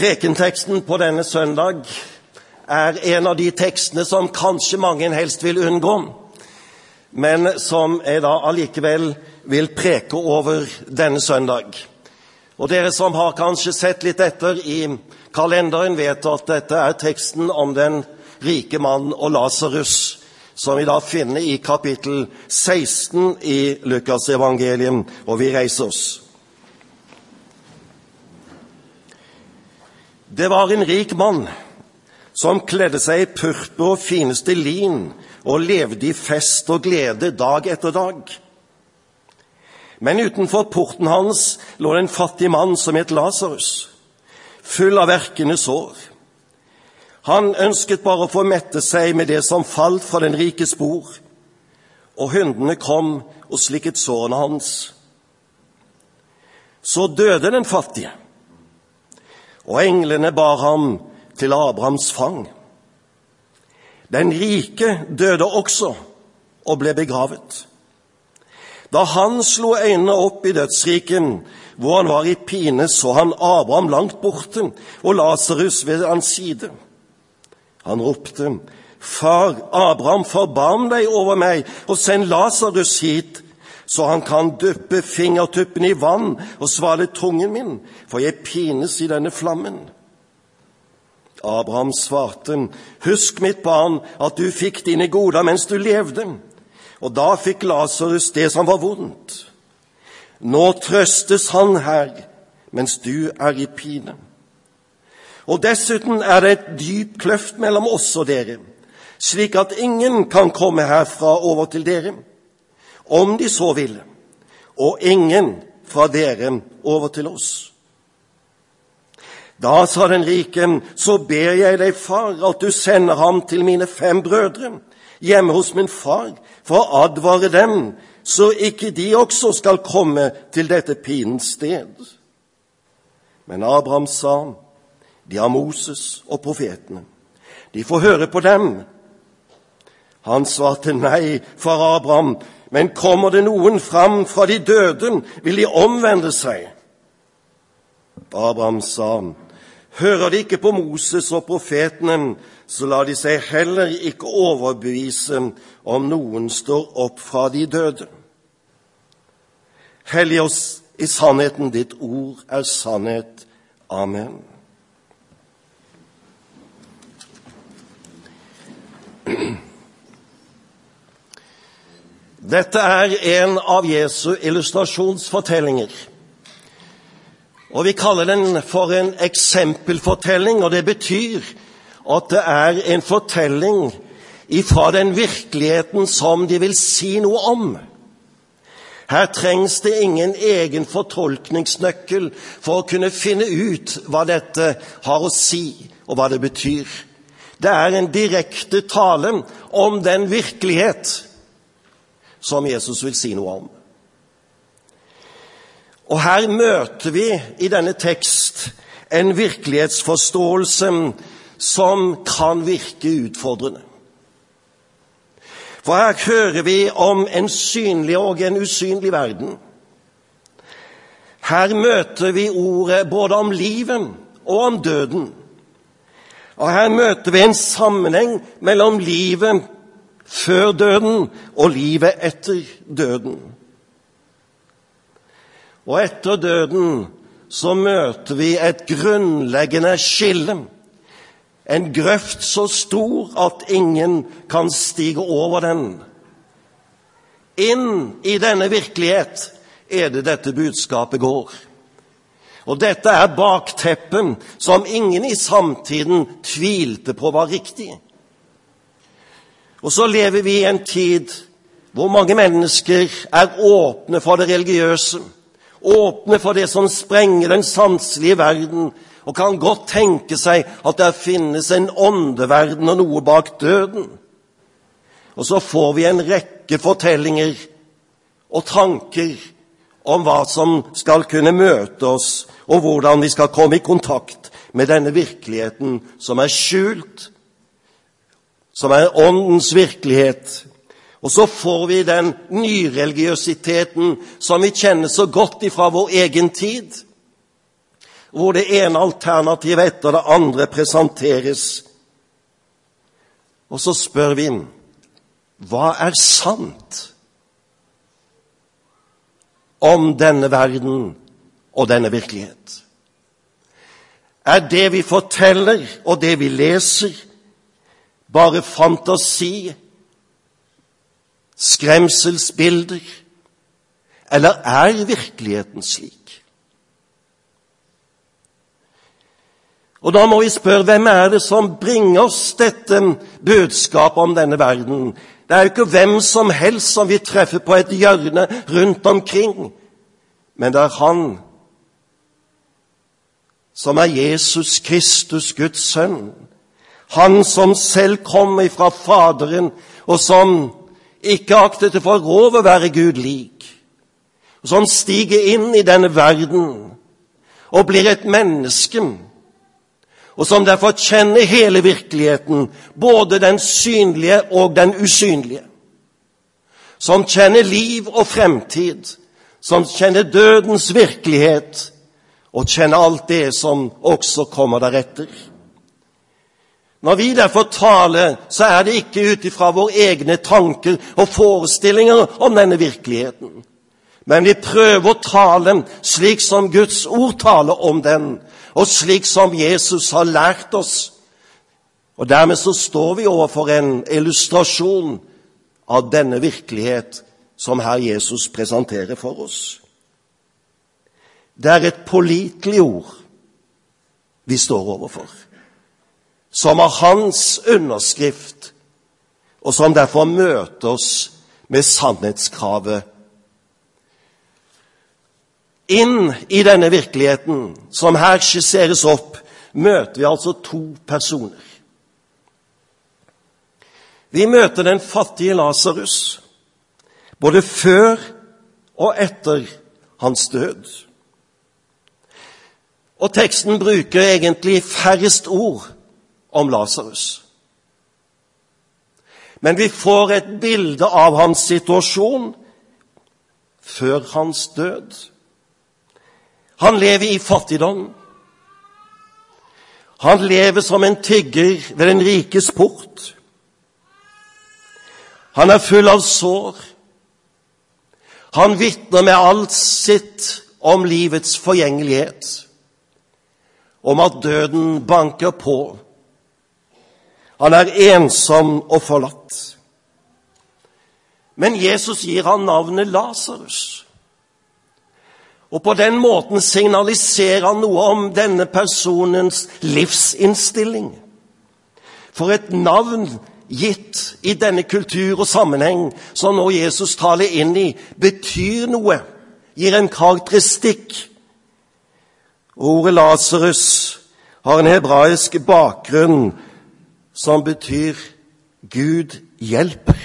Prekenteksten på denne søndag er en av de tekstene som kanskje mange helst vil unngå, men som jeg da allikevel vil preke over denne søndag. Og Dere som har kanskje sett litt etter i kalenderen, vet at dette er teksten om den rike mannen og Lasarus, som vi da finner i kapittel 16 i Lukasevangeliet, og vi reiser oss. Det var en rik mann som kledde seg i purpur og fineste lin og levde i fest og glede dag etter dag. Men utenfor porten hans lå det en fattig mann som het Lasarus, full av verkende sår. Han ønsket bare å få mette seg med det som falt fra den rikes bord, og hundene kom og slikket sårene hans. Så døde den fattige og englene bar ham til Abrahams fang. Den rike døde også og ble begravet. Da han slo øynene opp i dødsriken, hvor han var i pine, så han Abraham langt borte og Lasarus ved hans side. Han ropte, Far Abraham, forbarm deg over meg, og send Lasarus hit, så han kan dyppe fingertuppene i vann og svale tungen min, for jeg pines i denne flammen. Abraham svarte, Husk, mitt barn, at du fikk dine goder mens du levde, og da fikk Lasarus det som var vondt. Nå trøstes han her, mens du er i pine. Og dessuten er det et dyp kløft mellom oss og dere, slik at ingen kan komme herfra over til dere om de så ville, og ingen fra dere over til oss. Da sa den rike, så ber jeg deg, far, at du sender ham til mine fem brødre hjemme hos min far, for å advare dem, så ikke de også skal komme til dette pinens sted. Men Abraham sa, de har Moses og profetene. De får høre på dem. Han svarte nei, far Abraham, men kommer det noen fram fra de døde, vil de omvende seg. Abraham sa, hører de ikke på Moses og profetene, så lar de seg heller ikke overbevise om noen står opp fra de døde. Hellig oss i sannheten, ditt ord er sannhet. Amen. Dette er en av Jesu illustrasjonsfortellinger. Og Vi kaller den for en eksempelfortelling, og det betyr at det er en fortelling ifra den virkeligheten som de vil si noe om. Her trengs det ingen egen fortolkningsnøkkel for å kunne finne ut hva dette har å si, og hva det betyr. Det er en direkte tale om den virkelighet som Jesus vil si noe om. Og her møter vi i denne tekst en virkelighetsforståelse som kan virke utfordrende. For her hører vi om en synlig og en usynlig verden. Her møter vi ordet både om livet og om døden. Og her møter vi en sammenheng mellom livet før døden og livet etter døden. Og etter døden så møter vi et grunnleggende skille. En grøft så stor at ingen kan stige over den. Inn i denne virkelighet er det dette budskapet går. Og dette er bakteppet som ingen i samtiden tvilte på var riktig. Og så lever vi i en tid hvor mange mennesker er åpne for det religiøse, åpne for det som sprenger den sanselige verden, og kan godt tenke seg at der finnes en åndeverden og noe bak døden. Og så får vi en rekke fortellinger og tanker om hva som skal kunne møte oss, og hvordan vi skal komme i kontakt med denne virkeligheten som er skjult, som er åndens virkelighet. Og så får vi den nyreligiøsiteten som vi kjenner så godt ifra vår egen tid. hvor det ene alternativet etter det andre presenteres. Og så spør vi hva er sant om denne verden og denne virkelighet? Er det vi forteller, og det vi leser, bare fantasi, skremselsbilder, eller er virkeligheten slik? Og Da må vi spørre hvem er det som bringer oss dette budskapet om denne verden? Det er jo ikke hvem som helst som vi treffer på et hjørne rundt omkring, men det er Han som er Jesus Kristus, Guds sønn. Han som selv kommer fra Faderen, og som ikke aktet det for rov å være Gud lik. Og som stiger inn i denne verden og blir et menneske. Og som derfor kjenner hele virkeligheten, både den synlige og den usynlige. Som kjenner liv og fremtid, som kjenner dødens virkelighet, og kjenner alt det som også kommer deretter. Når vi derfor taler, så er det ikke ut ifra våre egne tanker og forestillinger om denne virkeligheten. Men vi prøver å tale slik som Guds ord taler om den, og slik som Jesus har lært oss. Og Dermed så står vi overfor en illustrasjon av denne virkelighet som Herr Jesus presenterer for oss. Det er et pålitelig ord vi står overfor som har hans underskrift, og som derfor møter oss med sannhetskravet. Inn i denne virkeligheten, som her skisseres opp, møter vi altså to personer. Vi møter den fattige Lasarus, både før og etter hans død. Og teksten bruker egentlig færrest ord om Lasarus. Men vi får et bilde av hans situasjon før hans død. Han lever i fattigdom. Han lever som en tigger ved den rikes port. Han er full av sår. Han vitner med alt sitt om livets forgjengelighet, om at døden banker på han er ensom og forlatt. Men Jesus gir han navnet Lasarus. Og på den måten signaliserer han noe om denne personens livsinnstilling. For et navn gitt i denne kultur og sammenheng som nå Jesus taler inn i, betyr noe, gir en karakteristikk. Ordet Lasarus har en hebraisk bakgrunn som betyr Gud hjelper.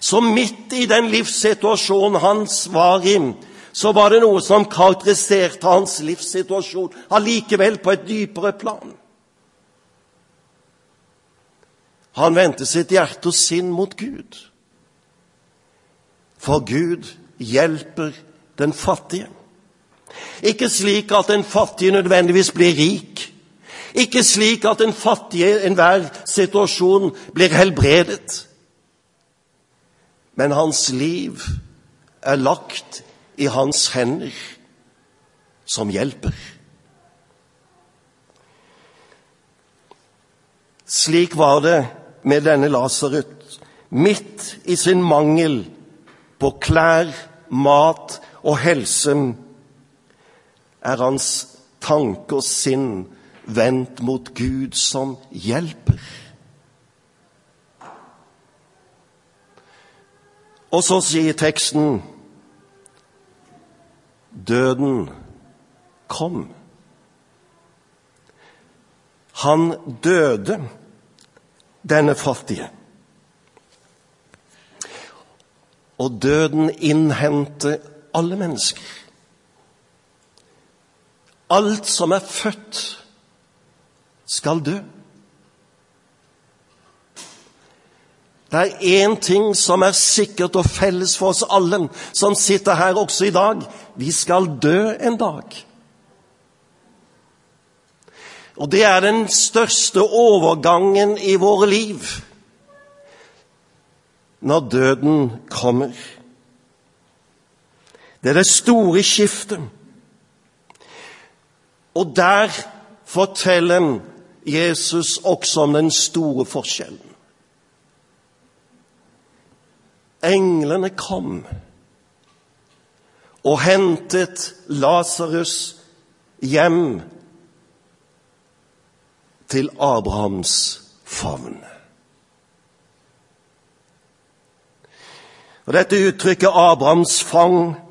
Så midt i den livssituasjonen hans var i, så var det noe som karakteriserte hans livssituasjon allikevel på et dypere plan. Han vendte sitt hjerte og sinn mot Gud. For Gud hjelper den fattige. Ikke slik at den fattige nødvendigvis blir rik, ikke slik at den fattige i enhver situasjon blir helbredet. Men hans liv er lagt i hans hender, som hjelper. Slik var det med denne Lasarus. Midt i sin mangel på klær, mat og helse er hans tanke og sinn vendt mot Gud som hjelper. Og så sier teksten Døden kom. Han døde, denne fattige. Og døden innhenter alle mennesker. Alt som er født skal dø. Det er én ting som er sikkert og felles for oss alle som sitter her også i dag. Vi skal dø en dag. Og det er den største overgangen i våre liv. Når døden kommer. Det er det store skiftet. Og der forteller Jesus også om den store forskjellen. Englene kom og hentet Lasarus hjem til Abrahams favn. Og Dette uttrykket 'Abrahams fang'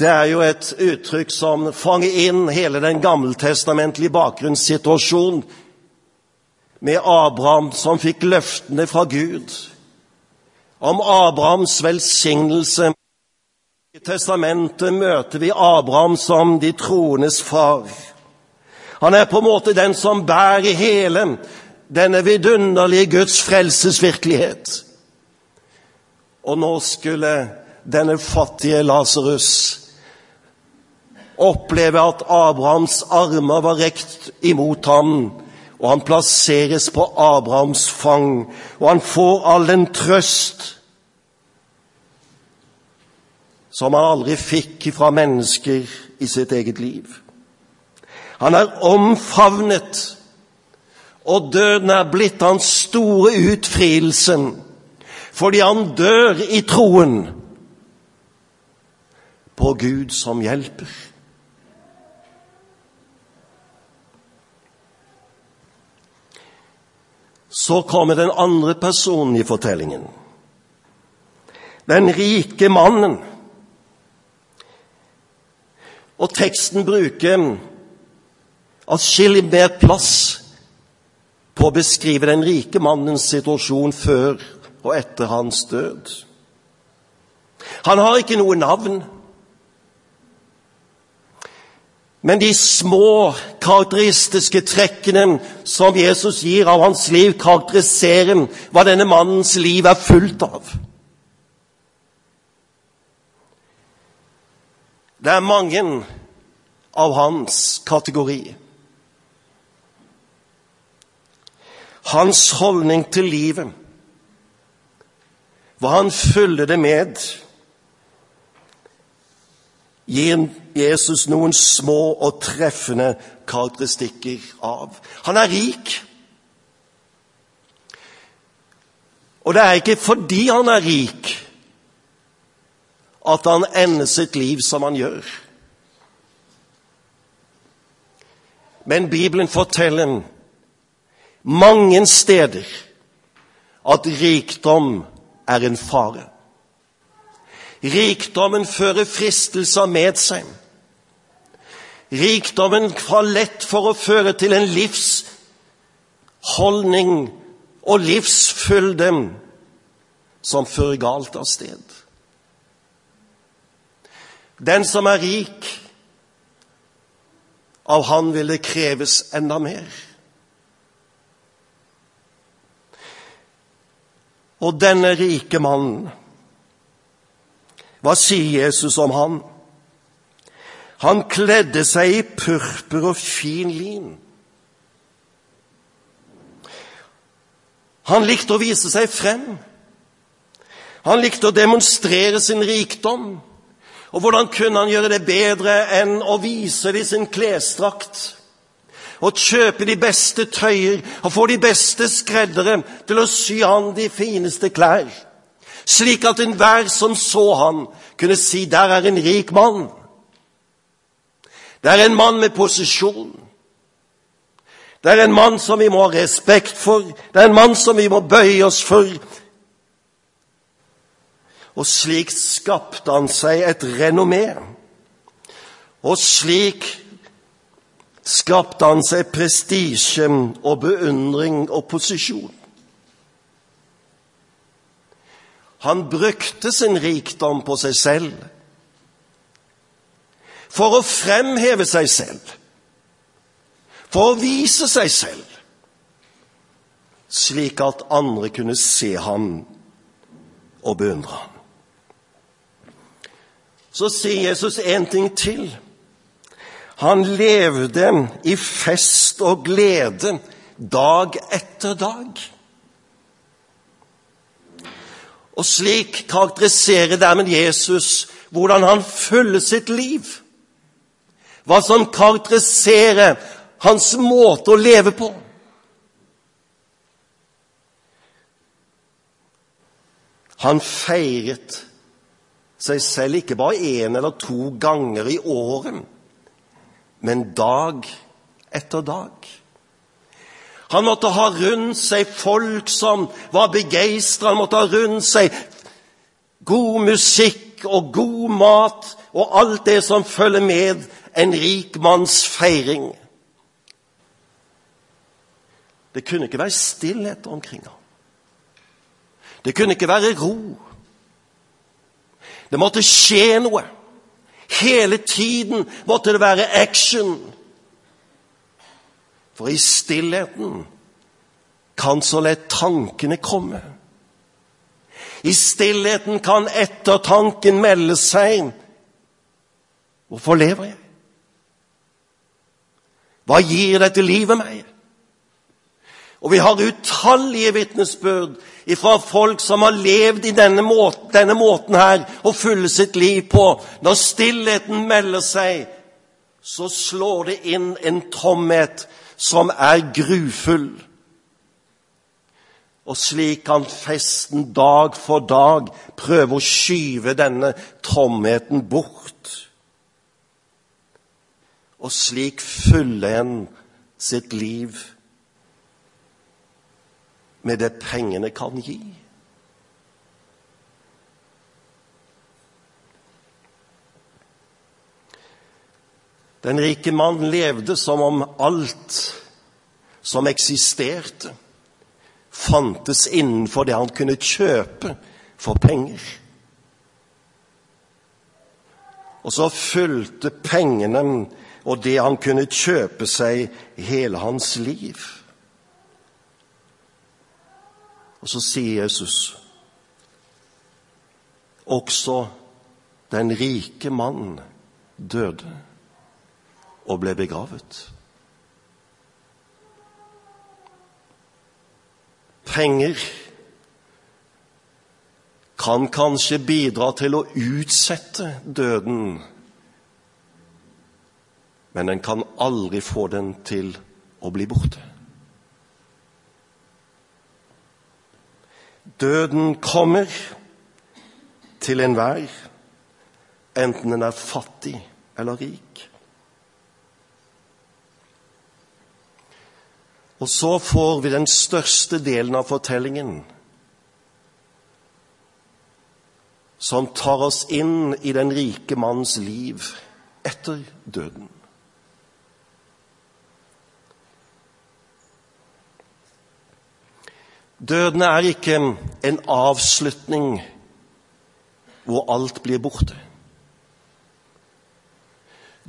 det er jo et uttrykk som fanger inn hele den gammeltestamentlige bakgrunnssituasjonen med Abraham som fikk løftene fra Gud om Abrahams velsignelse. I testamentet møter vi Abraham som de troendes far. Han er på en måte den som bærer hele denne vidunderlige Guds frelsesvirkelighet. Og nå skulle denne fattige Lasarus oppleve at Abrahams armer var rekt imot ham, og han plasseres på Abrahams fang, og han får all den trøst som han aldri fikk fra mennesker i sitt eget liv. Han er omfavnet, og døden er blitt hans store utfrielse, fordi han dør i troen på Gud som hjelper. Så kommer den andre personen i fortellingen. Den rike mannen. Og teksten bruker atskillig mer plass på å beskrive den rike mannens situasjon før og etter hans død. Han har ikke noe navn. Men de små karakteristiske trekkene som Jesus gir av hans liv, karakteriserer hva denne mannens liv er fullt av. Det er mange av hans kategori. Hans holdning til livet, hva han fyller det med gir Jesus noen små og treffende karakteristikker av. Han er rik. Og det er ikke fordi han er rik at han ender sitt liv som han gjør. Men Bibelen forteller mange steder at rikdom er en fare. Rikdommen fører fristelser med seg. Rikdommen var lett for å føre til en livsholdning og livsfylde som fører galt av sted. Den som er rik, av han vil det kreves enda mer. Og denne rike mannen hva sier Jesus om han? Han kledde seg i purpur og fin lin. Han likte å vise seg frem. Han likte å demonstrere sin rikdom. Og hvordan kunne han gjøre det bedre enn å vise det sin klesdrakt? Og kjøpe de beste tøyer og få de beste skreddere til å sy han de fineste klær slik at enhver som så han, kunne si der er en rik mann. Det er en mann med posisjon. Det er en mann som vi må ha respekt for. Det er en mann som vi må bøye oss for. Og slik skapte han seg et renommé. Og slik skapte han seg prestisje og beundring og posisjon. Han brukte sin rikdom på seg selv for å fremheve seg selv, for å vise seg selv. slik at andre kunne se ham og beundre ham. Så sier Jesus en ting til. Han levde i fest og glede dag etter dag. Og slik karakteriserer dermed Jesus hvordan han følger sitt liv. Hva som karakteriserer hans måte å leve på. Han feiret seg selv ikke bare én eller to ganger i året, men dag etter dag. Han måtte ha rundt seg folk som var begeistra. Han måtte ha rundt seg god musikk og god mat og alt det som følger med en rik manns feiring. Det kunne ikke være stillhet omkring ham. Det kunne ikke være ro. Det måtte skje noe. Hele tiden måtte det være action. For i stillheten kan så lett tankene komme. I stillheten kan ettertanken melde seg. Hvorfor lever jeg? Hva gir dette livet meg? Og vi har utallige vitnesbyrd fra folk som har levd i denne måten, denne måten her og fyller sitt liv på. Når stillheten melder seg, så slår det inn en tomhet som er grufull. Og slik kan festen dag for dag prøve å skyve denne tomheten bort. Og slik fylle en sitt liv med det pengene kan gi. Den rike mannen levde som om alt som eksisterte, fantes innenfor det han kunne kjøpe for penger. Og så fulgte pengene og det han kunne kjøpe seg, hele hans liv. Og så sier Jesus også den rike mann døde og ble begravet. Penger kan kanskje bidra til å utsette døden, men den kan aldri få den til å bli borte. Døden kommer til enhver, enten en er fattig eller rik. Og så får vi den største delen av fortellingen, som tar oss inn i den rike manns liv etter døden. Døden er ikke en avslutning hvor alt blir borte.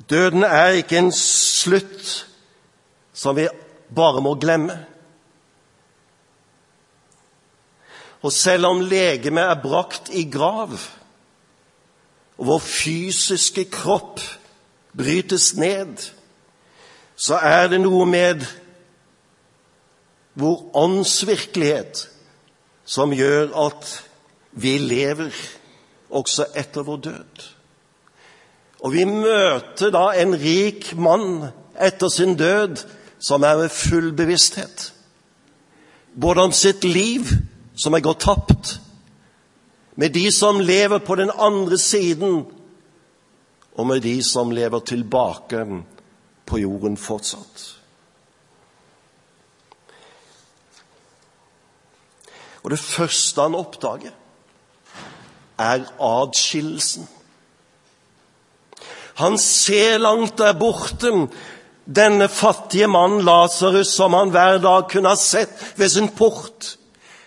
Døden er ikke en slutt som vi bare må glemme. Og selv om legemet er brakt i grav, og vår fysiske kropp brytes ned, så er det noe med vår åndsvirkelighet som gjør at vi lever også etter vår død. Og vi møter da en rik mann etter sin død som er ved full bevissthet. Både om sitt liv, som er gått tapt, med de som lever på den andre siden, og med de som lever tilbake på jorden fortsatt. Og det første han oppdager, er adskillelsen. Han ser langt der borte denne fattige mannen Lasarus, som han hver dag kunne ha sett ved sin port.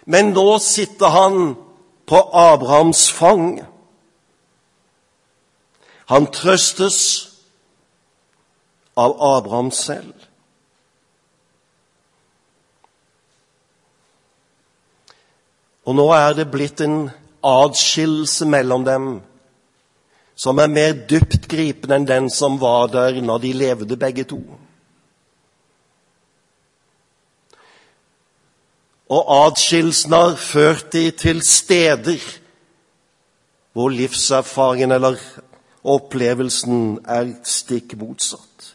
Men nå sitter han på Abrahams fang. Han trøstes av Abraham selv. Og nå er det blitt en adskillelse mellom dem som er mer dyptgripende enn den som var der når de levde, begge to. Og adskillelsen har ført de til steder hvor livserfaringen eller opplevelsen er stikk motsatt.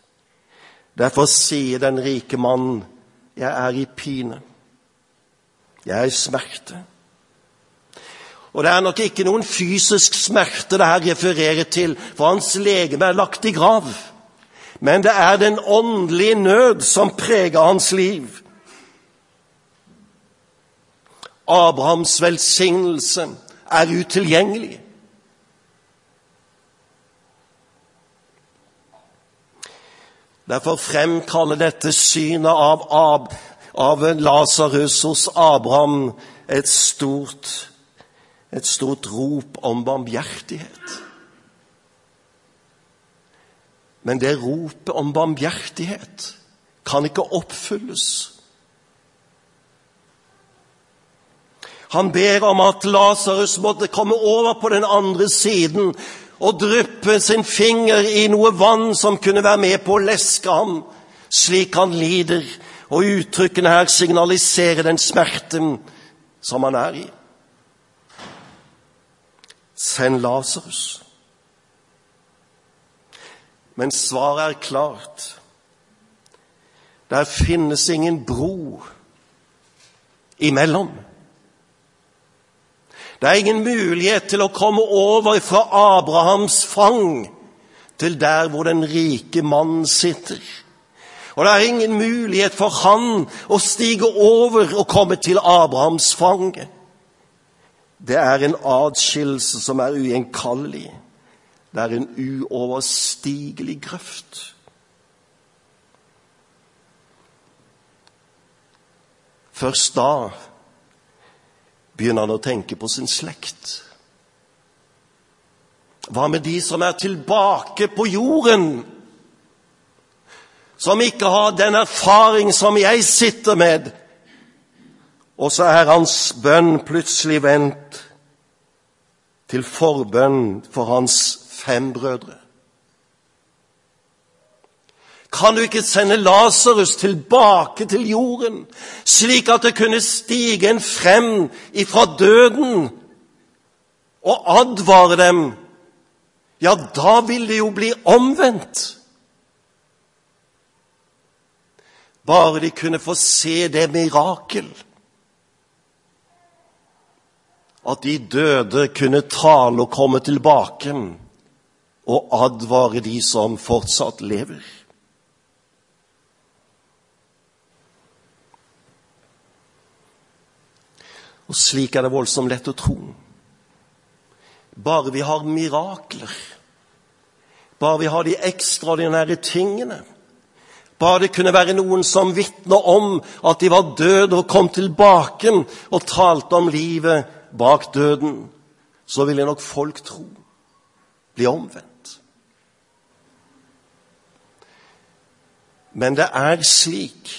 Derfor sier den rike mannen, 'Jeg er i pine. Jeg er i smerte.' Og det er nok ikke noen fysisk smerte det her refererer til, for hans legeme er lagt i grav. Men det er den åndelige nød som preger hans liv. Abrahams velsignelse er utilgjengelig. Derfor fremkaller dette synet av, av, Lasarus hos Abraham et stort, et stort rop om barmhjertighet. Men det ropet om barmhjertighet kan ikke oppfylles. Han ber om at Lasarus måtte komme over på den andre siden og dryppe sin finger i noe vann som kunne være med på å leske ham, slik han lider. Og uttrykkene her signaliserer den smerten som han er i. Send Lasarus. Men svaret er klart. Der finnes ingen bro imellom. Det er ingen mulighet til å komme over fra Abrahams fang til der hvor den rike mannen sitter. Og det er ingen mulighet for han å stige over og komme til Abrahams fang. Det er en atskillelse som er ugjenkallelig. Det er en uoverstigelig grøft. Først da begynner han å tenke på sin slekt. Hva med de som er tilbake på jorden? Som ikke har den erfaring som jeg sitter med. Og så er hans bønn plutselig vendt til forbønn for hans fem brødre. Kan du ikke sende Lasarus tilbake til jorden, slik at det kunne stige en frem ifra døden og advare dem? Ja, da vil det jo bli omvendt. Bare de kunne få se det mirakel at de døde kunne tale og komme tilbake og advare de som fortsatt lever. Og slik er det voldsomt lett å tro. Bare vi har mirakler, bare vi har de ekstraordinære tingene, bare det kunne være noen som vitner om at de var døde og kom tilbake og talte om livet bak døden, så ville nok folk tro, bli omvendt. Men det er slik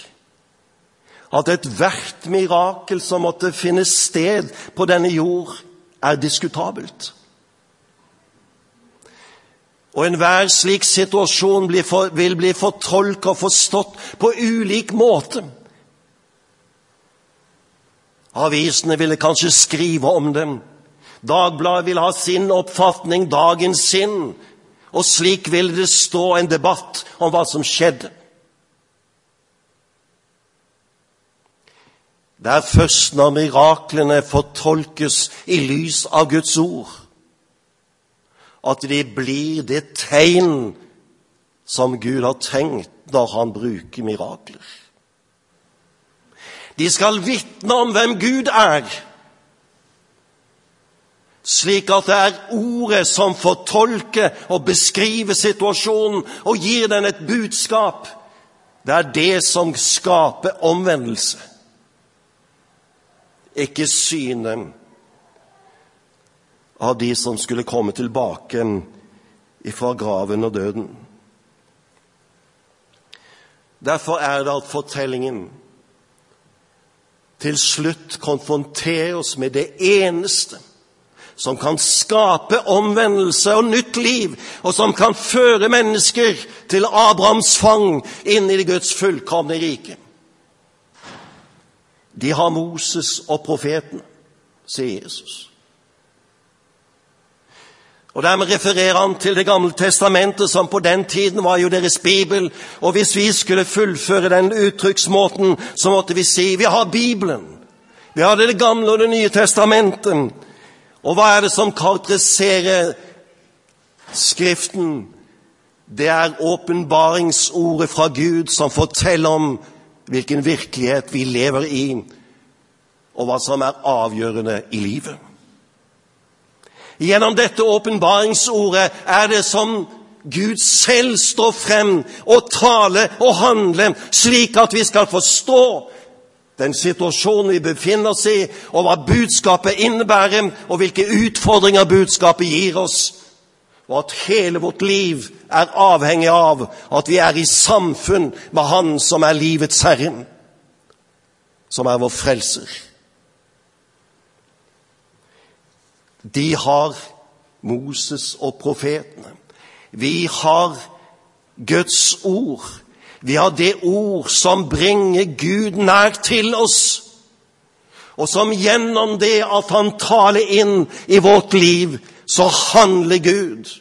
at ethvert mirakel som måtte finne sted på denne jord, er diskutabelt. Og enhver slik situasjon vil bli fortolket og forstått på ulik måte. Avisene ville kanskje skrive om dem. Dagbladet ville ha sin oppfatning, dagens sinn. Og slik ville det stå en debatt om hva som skjedde. Det er først når miraklene fortolkes i lys av Guds ord, at de blir det tegn som Gud har tenkt når han bruker mirakler. De skal vitne om hvem Gud er, slik at det er ordet som fortolker og beskriver situasjonen og gir den et budskap. Det er det som skaper omvendelse ikke synet av de som skulle komme tilbake fra graven og døden. Derfor er det at fortellingen til slutt konfrontere oss med det eneste som kan skape omvendelse og nytt liv, og som kan føre mennesker til Abrahams fang inn i Guds fullkomne rike. De har Moses og profetene, sier Jesus. Og Dermed refererer han til Det gamle testamentet, som på den tiden var jo deres bibel. Og hvis vi skulle fullføre den uttrykksmåten, så måtte vi si vi har Bibelen. Vi har Det gamle og Det nye testamentet. Og hva er det som karakteriserer Skriften? Det er åpenbaringsordet fra Gud som forteller om hvilken virkelighet vi lever i, og hva som er avgjørende i livet. Gjennom dette åpenbaringsordet er det som Gud selv står frem og taler og handler, slik at vi skal forstå den situasjonen vi befinner oss i, og hva budskapet innebærer, og hvilke utfordringer budskapet gir oss. Og at hele vårt liv er avhengig av at vi er i samfunn med Han som er livets herre, som er vår frelser. De har Moses og profetene. Vi har Guds ord. Vi har det ord som bringer Gud nær til oss, og som gjennom det at Han taler inn i vårt liv, så handler Gud.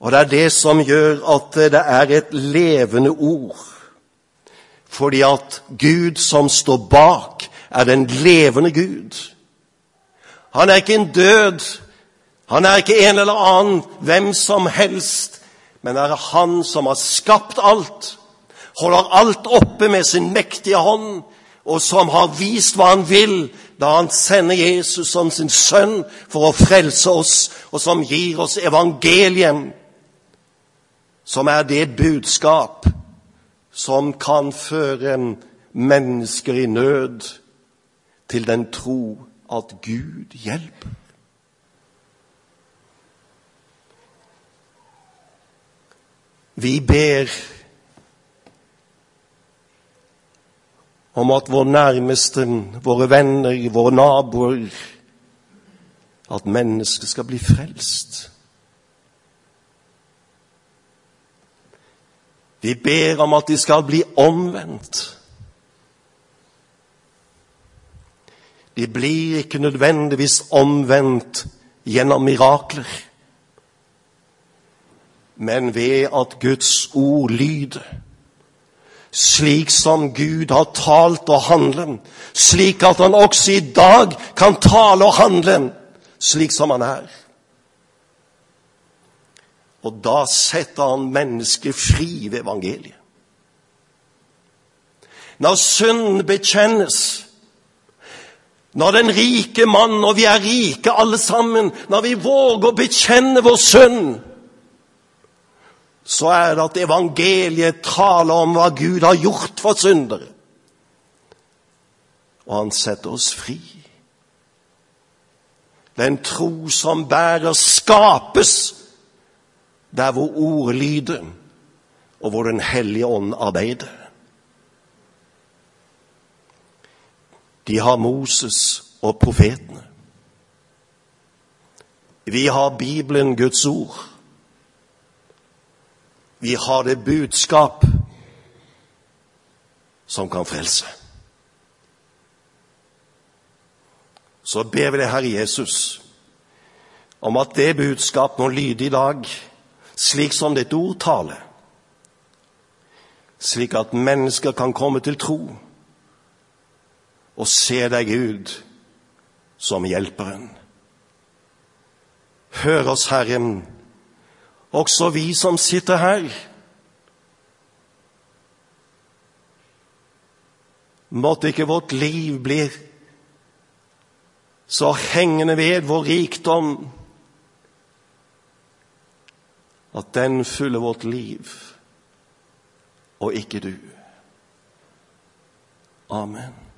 Og det er det som gjør at det er et levende ord. Fordi at Gud som står bak, er den levende Gud. Han er ikke en død, han er ikke en eller annen hvem som helst, men er han som har skapt alt, holder alt oppe med sin mektige hånd, og som har vist hva han vil da han sender Jesus som sin sønn for å frelse oss, og som gir oss evangeliet, som er det budskap som kan føre mennesker i nød til den tro at Gud hjelper. Vi ber om at vår nærmeste, våre venner, våre naboer At mennesket skal bli frelst. Vi ber om at de skal bli omvendt. De blir ikke nødvendigvis omvendt gjennom mirakler, men ved at Guds ord lyder. Slik som Gud har talt og handlet, slik at han også i dag kan tale og handle slik som han er. Og da setter han mennesket fri ved evangeliet. Når synden bekjennes, når den rike mann, og vi er rike alle sammen, når vi våger å bekjenne vår synd, så er det at evangeliet taler om hva Gud har gjort for syndere. Og han setter oss fri. Den tro som bærer, skapes der hvor ordet lyder, og hvor Den hellige ånd arbeider. De har Moses og profetene. Vi har Bibelen, Guds ord. Vi har det budskap som kan frelse. Så ber vi deg, Herre Jesus, om at det budskap må lyde i dag slik som ditt ord taler, slik at mennesker kan komme til tro og se deg, Gud, som hjelperen. Hør oss, Herren, også vi som sitter her. Måtte ikke vårt liv bli så hengende ved vår rikdom at den fyller vårt liv, og ikke du. Amen.